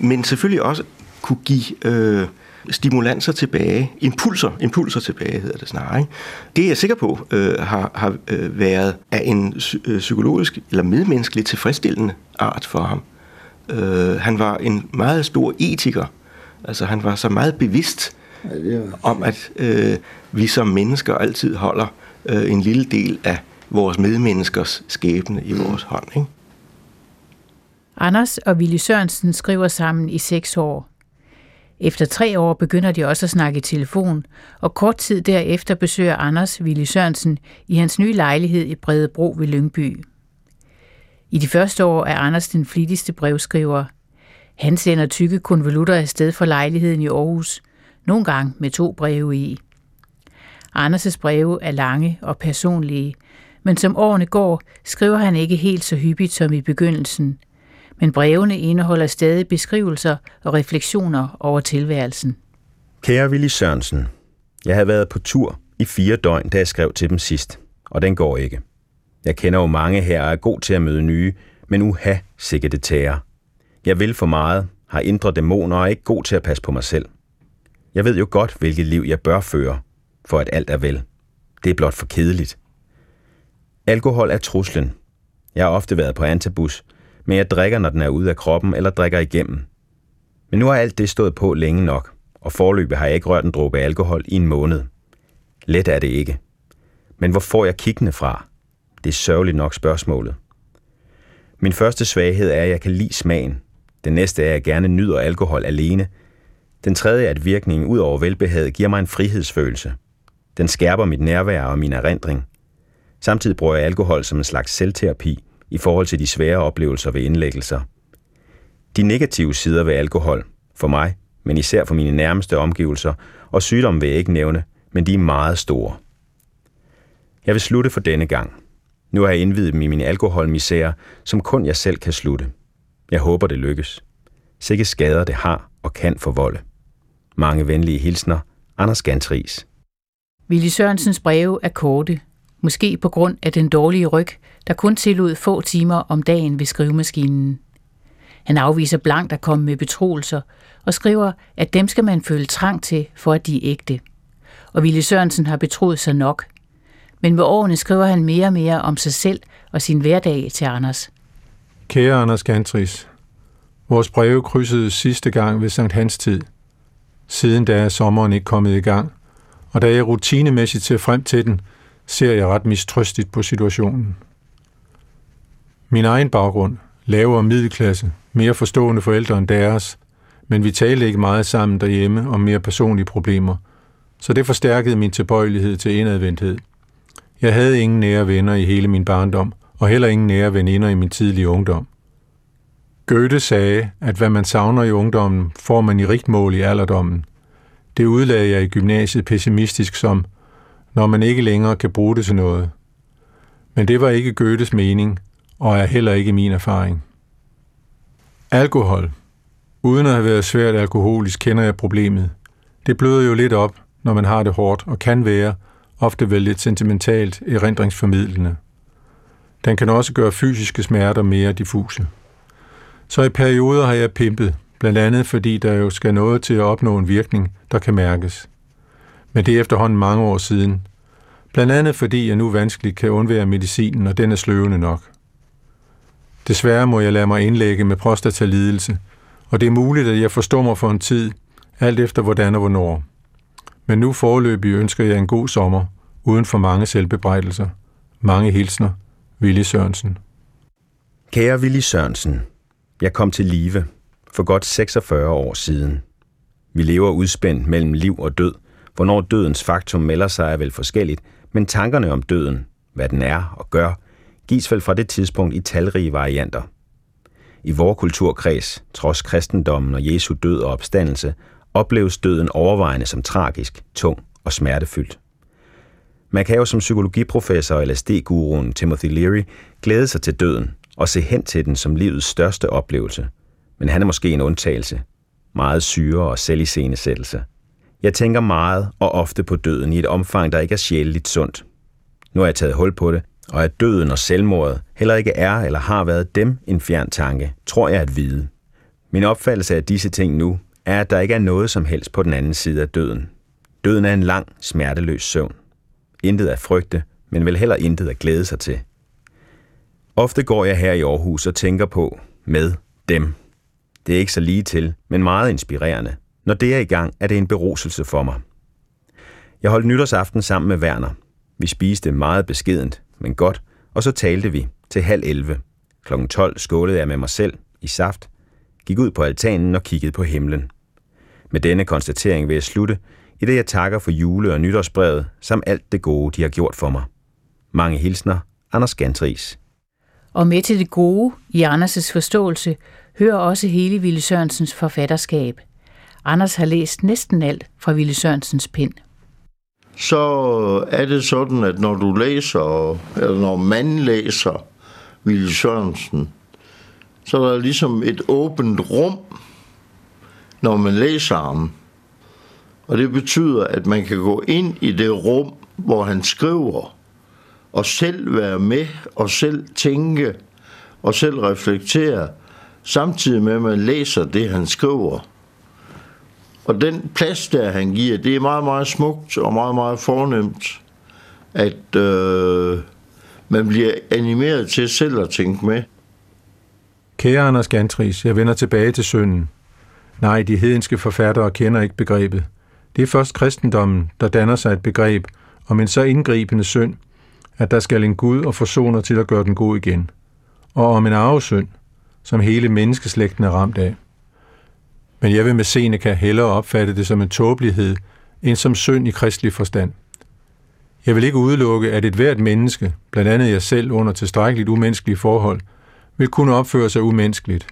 S11: men selvfølgelig også kunne give øh, stimulanser tilbage, impulser, impulser tilbage hedder det snarere. Ikke? Det er jeg sikker på øh, har, har øh, været af en øh, psykologisk eller medmenneskelig tilfredsstillende art for ham. Øh, han var en meget stor etiker, altså han var så meget bevidst
S2: Ja,
S11: om, at øh, vi som mennesker altid holder øh, en lille del af vores medmenneskers skæbne i vores hånd. Ikke?
S4: Anders og Willy Sørensen skriver sammen i seks år. Efter tre år begynder de også at snakke i telefon, og kort tid derefter besøger Anders Willy Sørensen i hans nye lejlighed i Bredebro ved Lyngby. I de første år er Anders den flittigste brevskriver. Han sender tykke konvolutter afsted fra lejligheden i Aarhus, nogle gange med to breve i. Anders' breve er lange og personlige, men som årene går, skriver han ikke helt så hyppigt som i begyndelsen. Men brevene indeholder stadig beskrivelser og refleksioner over tilværelsen.
S8: Kære Willy Sørensen, Jeg havde været på tur i fire døgn, da jeg skrev til dem sidst, og den går ikke. Jeg kender jo mange her og er god til at møde nye, men uha, sikkert det tager. Jeg vil for meget, har indre dæmoner og er ikke god til at passe på mig selv. Jeg ved jo godt, hvilket liv jeg bør føre, for at alt er vel. Det er blot for kedeligt. Alkohol er truslen. Jeg har ofte været på antabus, men jeg drikker, når den er ude af kroppen, eller drikker igennem. Men nu har alt det stået på længe nok, og forløbet har jeg ikke rørt en dråbe alkohol i en måned. Let er det ikke. Men hvor får jeg kiggene fra? Det er sørgeligt nok spørgsmålet. Min første svaghed er, at jeg kan lide smagen. Den næste er, at jeg gerne nyder alkohol alene. Den tredje er, at virkningen ud over velbehaget giver mig en frihedsfølelse. Den skærper mit nærvær og min erindring. Samtidig bruger jeg alkohol som en slags selvterapi i forhold til de svære oplevelser ved indlæggelser. De negative sider ved alkohol, for mig, men især for mine nærmeste omgivelser, og sygdom vil jeg ikke nævne, men de er meget store. Jeg vil slutte for denne gang. Nu har jeg indvidet dem i min alkoholmisære, som kun jeg selv kan slutte. Jeg håber, det lykkes. Sikke skader det har og kan forvolde. Mange venlige hilsner, Anders Gantris.
S4: Willy Sørensens breve er korte, måske på grund af den dårlige ryg, der kun tillod få timer om dagen ved skrivemaskinen. Han afviser blankt at komme med betroelser og skriver, at dem skal man føle trang til, for at de er ægte. Og Ville Sørensen har betroet sig nok. Men med årene skriver han mere og mere om sig selv og sin hverdag til Anders.
S3: Kære Anders Gantris, vores breve krydsede sidste gang ved Sankt Hans tid. Siden da er sommeren ikke kommet i gang, og da jeg rutinemæssigt ser frem til den, ser jeg ret mistrøstigt på situationen. Min egen baggrund, lavere middelklasse, mere forstående forældre end deres, men vi talte ikke meget sammen derhjemme om mere personlige problemer, så det forstærkede min tilbøjelighed til indadvendthed. Jeg havde ingen nære venner i hele min barndom, og heller ingen nære veninder i min tidlige ungdom. Goethe sagde, at hvad man savner i ungdommen, får man i rigt mål i alderdommen. Det udlagde jeg i gymnasiet pessimistisk som, når man ikke længere kan bruge det til noget. Men det var ikke Goethes mening, og er heller ikke min erfaring. Alkohol. Uden at have været svært alkoholisk, kender jeg problemet. Det bløder jo lidt op, når man har det hårdt, og kan være, ofte vel lidt sentimentalt, erindringsformidlende. Den kan også gøre fysiske smerter mere diffuse. Så i perioder har jeg pimpet, blandt andet fordi der jo skal noget til at opnå en virkning, der kan mærkes. Men det er efterhånden mange år siden. Blandt andet fordi jeg nu vanskeligt kan undvære medicinen, og den er sløvende nok. Desværre må jeg lade mig indlægge med prostatalidelse, og det er muligt, at jeg forstummer for en tid, alt efter hvordan og hvornår. Men nu forløbig ønsker jeg en god sommer, uden for mange selvbebrejdelser. Mange hilsner. Willy Sørensen.
S8: Kære Willy Sørensen, jeg kom til live for godt 46 år siden. Vi lever udspændt mellem liv og død. Hvornår dødens faktum melder sig er vel forskelligt, men tankerne om døden, hvad den er og gør, gives vel fra det tidspunkt i talrige varianter. I vores kulturkreds, trods kristendommen og Jesu død og opstandelse, opleves døden overvejende som tragisk, tung og smertefyldt. Man kan jo som psykologiprofessor og LSD-guruen Timothy Leary glæde sig til døden og se hen til den som livets største oplevelse. Men han er måske en undtagelse. Meget syre og selviscenesættelse. Jeg tænker meget og ofte på døden i et omfang, der ikke er sjældent sundt. Nu har jeg taget hul på det, og at døden og selvmordet heller ikke er eller har været dem en fjern tanke, tror jeg at vide. Min opfattelse af disse ting nu er, at der ikke er noget som helst på den anden side af døden. Døden er en lang, smerteløs søvn. Intet at frygte, men vel heller intet at glæde sig til. Ofte går jeg her i Aarhus og tænker på med dem. Det er ikke så lige til, men meget inspirerende. Når det er i gang, er det en beruselse for mig. Jeg holdt nytårsaften sammen med Werner. Vi spiste meget beskedent, men godt, og så talte vi til halv 11. Klokken 12 skålede jeg med mig selv i saft, gik ud på altanen og kiggede på himlen. Med denne konstatering vil jeg slutte, i det jeg takker for jule- og nytårsbrevet, samt alt det gode, de har gjort for mig. Mange hilsner, Anders Gantris.
S4: Og med til det gode i Anders' forståelse hører også hele Ville Sørensens forfatterskab. Anders har læst næsten alt fra Ville Sørensens pen.
S2: Så er det sådan, at når du læser, eller når man læser Ville Sørensen, så er der ligesom et åbent rum, når man læser ham. Og det betyder, at man kan gå ind i det rum, hvor han skriver, og selv være med, og selv tænke, og selv reflektere, samtidig med, at man læser det, han skriver. Og den plads, der han giver, det er meget, meget smukt og meget, meget fornemt, at øh, man bliver animeret til selv at tænke med.
S3: Kære Anders Gantris, jeg vender tilbage til synden. Nej, de hedenske forfattere kender ikke begrebet. Det er først kristendommen, der danner sig et begreb om en så indgribende synd, at der skal en Gud og forsoner til at gøre den god igen. Og om en arvesynd, som hele menneskeslægten er ramt af. Men jeg vil med Seneca hellere opfatte det som en tåbelighed, end som synd i kristelig forstand. Jeg vil ikke udelukke, at et hvert menneske, blandt andet jeg selv under tilstrækkeligt umenneskelige forhold, vil kunne opføre sig umenneskeligt.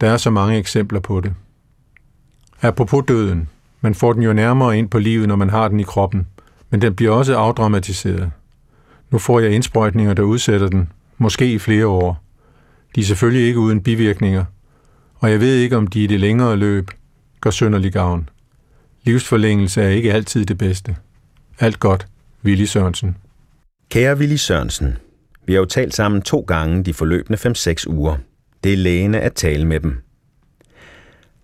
S3: Der er så mange eksempler på det. Apropos døden. Man får den jo nærmere ind på livet, når man har den i kroppen, men den bliver også afdramatiseret. Nu får jeg indsprøjtninger, der udsætter den, måske i flere år. De er selvfølgelig ikke uden bivirkninger, og jeg ved ikke, om de i det længere løb gør sønderlig gavn. Livsforlængelse er ikke altid det bedste. Alt godt, Willy Sørensen.
S8: Kære Willy Sørensen, vi har jo talt sammen to gange de forløbende 5-6 uger. Det er lægende at tale med dem.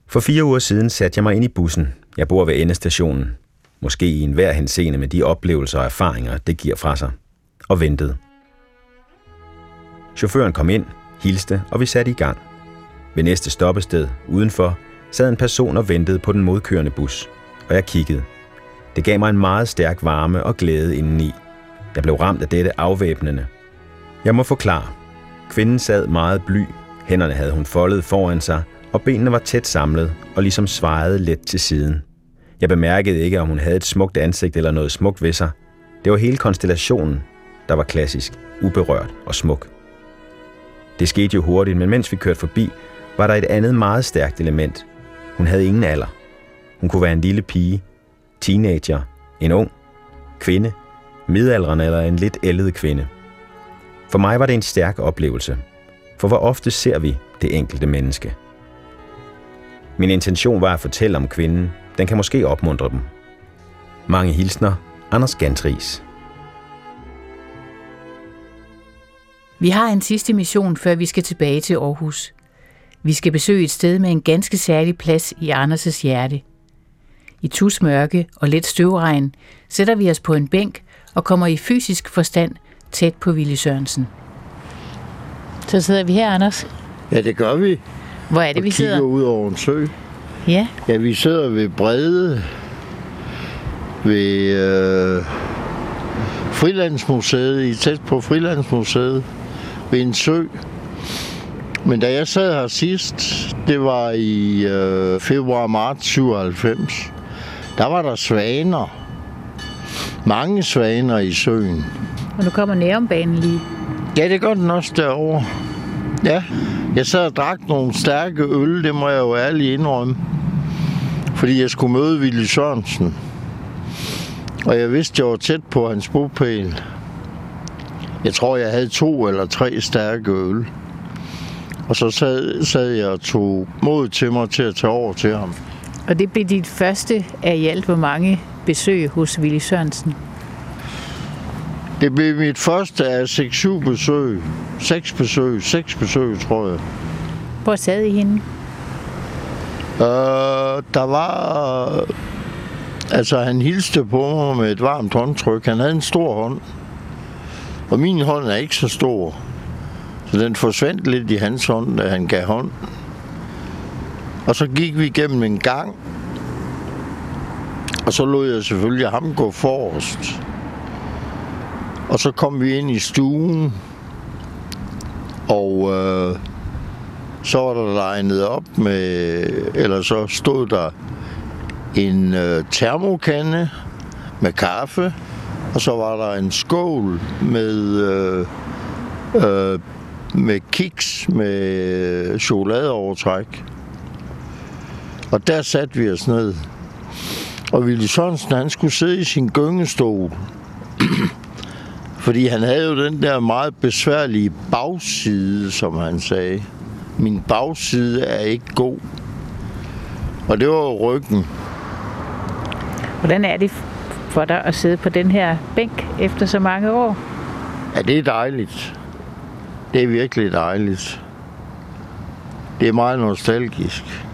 S8: For fire uger siden satte jeg mig ind i bussen. Jeg bor ved endestationen. Måske i enhver henseende med de oplevelser og erfaringer, det giver fra sig. Og ventede. Chaufføren kom ind, hilste, og vi satte i gang. Ved næste stoppested, udenfor, sad en person og ventede på den modkørende bus, og jeg kiggede. Det gav mig en meget stærk varme og glæde indeni. Jeg blev ramt af dette afvæbnende. Jeg må forklare. Kvinden sad meget bly, hænderne havde hun foldet foran sig, og benene var tæt samlet og ligesom svejede let til siden. Jeg bemærkede ikke, om hun havde et smukt ansigt eller noget smukt ved sig. Det var hele konstellationen, der var klassisk, uberørt og smuk. Det skete jo hurtigt, men mens vi kørte forbi, var der et andet meget stærkt element. Hun havde ingen alder. Hun kunne være en lille pige, teenager, en ung, kvinde, midaldrende eller en lidt ældet kvinde. For mig var det en stærk oplevelse, for hvor ofte ser vi det enkelte menneske. Min intention var at fortælle om kvinden. Den kan måske opmuntre dem. Mange hilsner, Anders Gantris.
S4: Vi har en sidste mission, før vi skal tilbage til Aarhus. Vi skal besøge et sted med en ganske særlig plads i Anders' hjerte. I tusmørke og let støvregn sætter vi os på en bænk og kommer i fysisk forstand tæt på Willy Sørensen.
S7: Så sidder vi her, Anders.
S2: Ja, det gør vi.
S7: Hvor er det,
S2: og
S7: vi sidder?
S2: kigger ud over en sø.
S7: Ja.
S2: Ja, vi sidder ved Brede, ved øh, Frilandsmuseet, i tæt på Frilandsmuseet, ved en sø. Men da jeg sad her sidst, det var i øh, februar-marts 97, der var der svaner. Mange svaner i søen.
S7: Og nu kommer nærumbanen lige.
S2: Ja, det gør den også derovre. Ja, jeg sad og drak nogle stærke øl, det må jeg jo ærligt indrømme. Fordi jeg skulle møde Willy Sørensen. Og jeg vidste, jeg var tæt på hans bopæl. Jeg tror, jeg havde to eller tre stærke øl. Og så sad, sad jeg og tog mod til mig til at tage over til ham.
S7: Og det blev dit første af i alt hvor mange besøg hos Willy Sørensen.
S2: Det blev mit første af 6-7 besøg. 6 besøg, 6 besøg, tror jeg.
S7: Hvor sad I henne?
S2: Øh, der var... Altså, han hilste på mig med et varmt håndtryk. Han havde en stor hånd. Og min hånd er ikke så stor. Den forsvandt lidt i hans hånd, da han gav hånd. Og så gik vi igennem en gang. Og så lod jeg selvfølgelig ham gå forrest. Og så kom vi ind i stuen. Og øh, så var der legnet op med, eller så stod der en øh, termokande med kaffe, og så var der en skål med, øh, øh, med kiks med chokoladeovertræk. Og der satte vi os ned. Og Willy Sørensen, han skulle sidde i sin gyngestol. Fordi han havde jo den der meget besværlige bagside, som han sagde. Min bagside er ikke god. Og det var jo ryggen.
S4: Hvordan er det for dig at sidde på den her bænk efter så mange år?
S2: Ja, det er dejligt. Det er virkelig dejligt. Det er meget nostalgisk.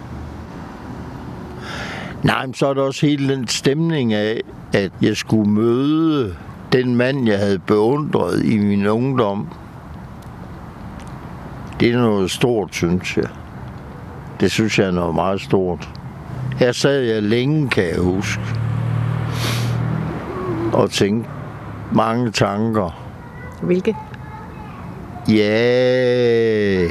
S2: Nej, men så er der også hele den stemning af, at jeg skulle møde den mand, jeg havde beundret i min ungdom. Det er noget stort, synes jeg. Det synes jeg er noget meget stort. Her sad jeg længe, kan jeg huske. Og tænkte mange tanker.
S4: Hvilke?
S2: Ja.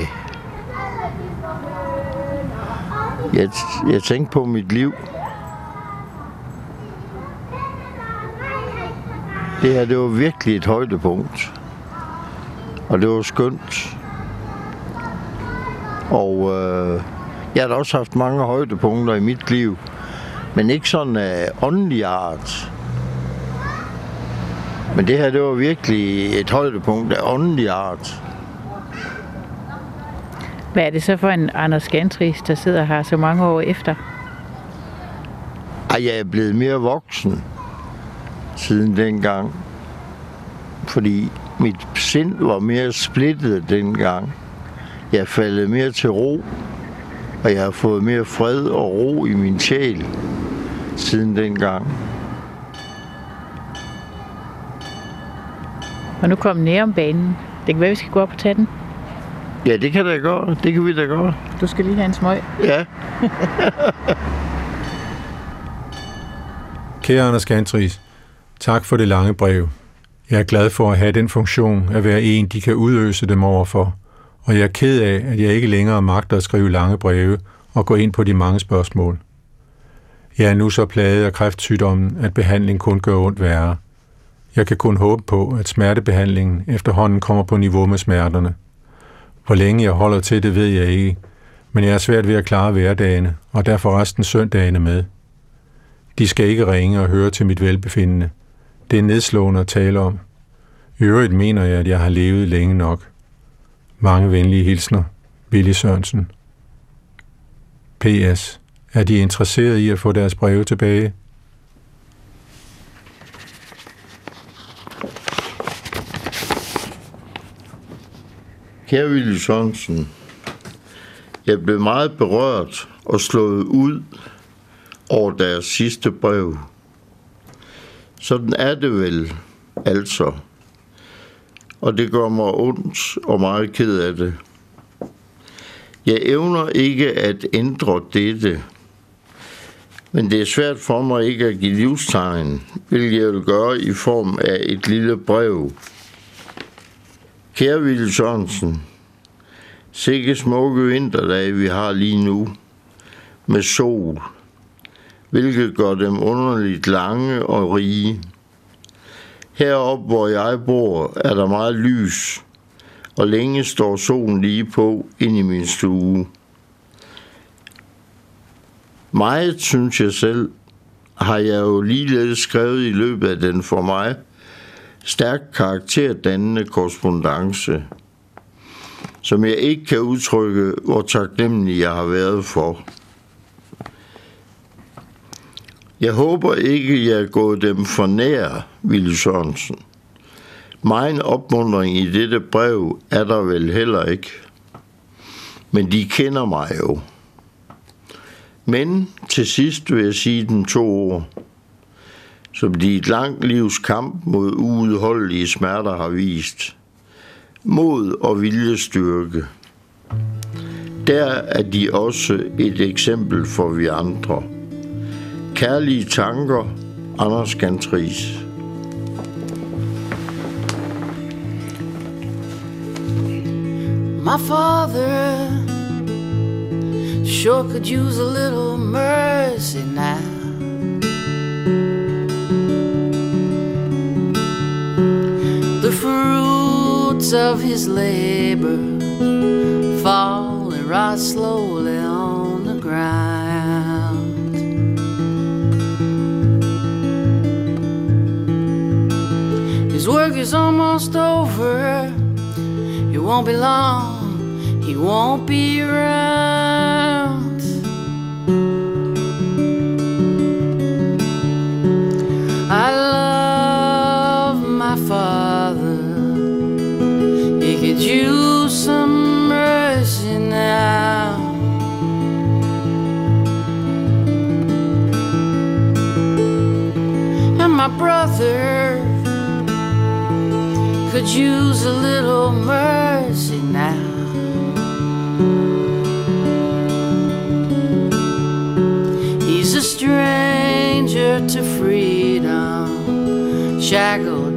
S2: Jeg, jeg tænkte på mit liv. Det her, det var virkelig et højdepunkt. Og det var skønt. Og øh, jeg har da også haft mange højdepunkter i mit liv. Men ikke sådan af uh, åndelig art. Men det her, det var virkelig et højdepunkt af åndelig art.
S4: Hvad er det så for en Anders Gantris, der sidder her så mange år efter?
S2: Ej, jeg er blevet mere voksen siden dengang. Fordi mit sind var mere splittet dengang. Jeg faldet mere til ro, og jeg har fået mere fred og ro i min sjæl siden dengang.
S4: Og nu kom om banen. Det kan være, vi skal gå op og tage den.
S2: Ja, det kan da gøre. Det kan vi da gøre.
S4: Du skal lige have en smøg.
S2: Ja.
S3: Kære Anders Gantris, tak for det lange brev. Jeg er glad for at have den funktion at være en, de kan udøse dem overfor. Og jeg er ked af, at jeg ikke længere magter at skrive lange breve og gå ind på de mange spørgsmål. Jeg er nu så plaget af kræftsygdommen, at behandling kun gør ondt værre. Jeg kan kun håbe på, at smertebehandlingen efterhånden kommer på niveau med smerterne. Hvor længe jeg holder til det, ved jeg ikke, men jeg er svært ved at klare hverdagene, og derfor resten søndagene med. De skal ikke ringe og høre til mit velbefindende. Det er nedslående at tale om. I øvrigt mener jeg, at jeg har levet længe nok. Mange venlige hilsner. Billy Sørensen. P.S. Er de interesseret i at få deres breve tilbage?
S2: Kære ville Sørensen, jeg blev meget berørt og slået ud over deres sidste brev. Sådan er det vel, altså. Og det gør mig ondt og meget ked af det. Jeg evner ikke at ændre dette, men det er svært for mig ikke at give livstegn, hvilket jeg vil gøre i form af et lille brev. Kære Ville Sørensen, sikke smukke vinterdage vi har lige nu, med sol, hvilket gør dem underligt lange og rige. Heroppe, hvor jeg bor, er der meget lys, og længe står solen lige på ind i min stue. Meget, synes jeg selv, har jeg jo ligeledes skrevet i løbet af den for mig stærkt karakterdannende korrespondence, som jeg ikke kan udtrykke, hvor taknemmelig jeg har været for. Jeg håber ikke, jeg er gået dem for nær, Ville Sørensen. Min opmundring i dette brev er der vel heller ikke. Men de kender mig jo. Men til sidst vil jeg sige dem to ord, som de et langt livs kamp mod uudholdelige smerter har vist. Mod og viljestyrke. Der er de også et eksempel for vi andre. Kærlige tanker, Anders Gantris.
S12: My father sure could use a little mercy now. Fruits of his labor fall and rot slowly on the ground. His work is almost over. It won't be long. He won't be around.
S13: brother could use a little mercy now. He's a stranger to
S12: freedom, shackled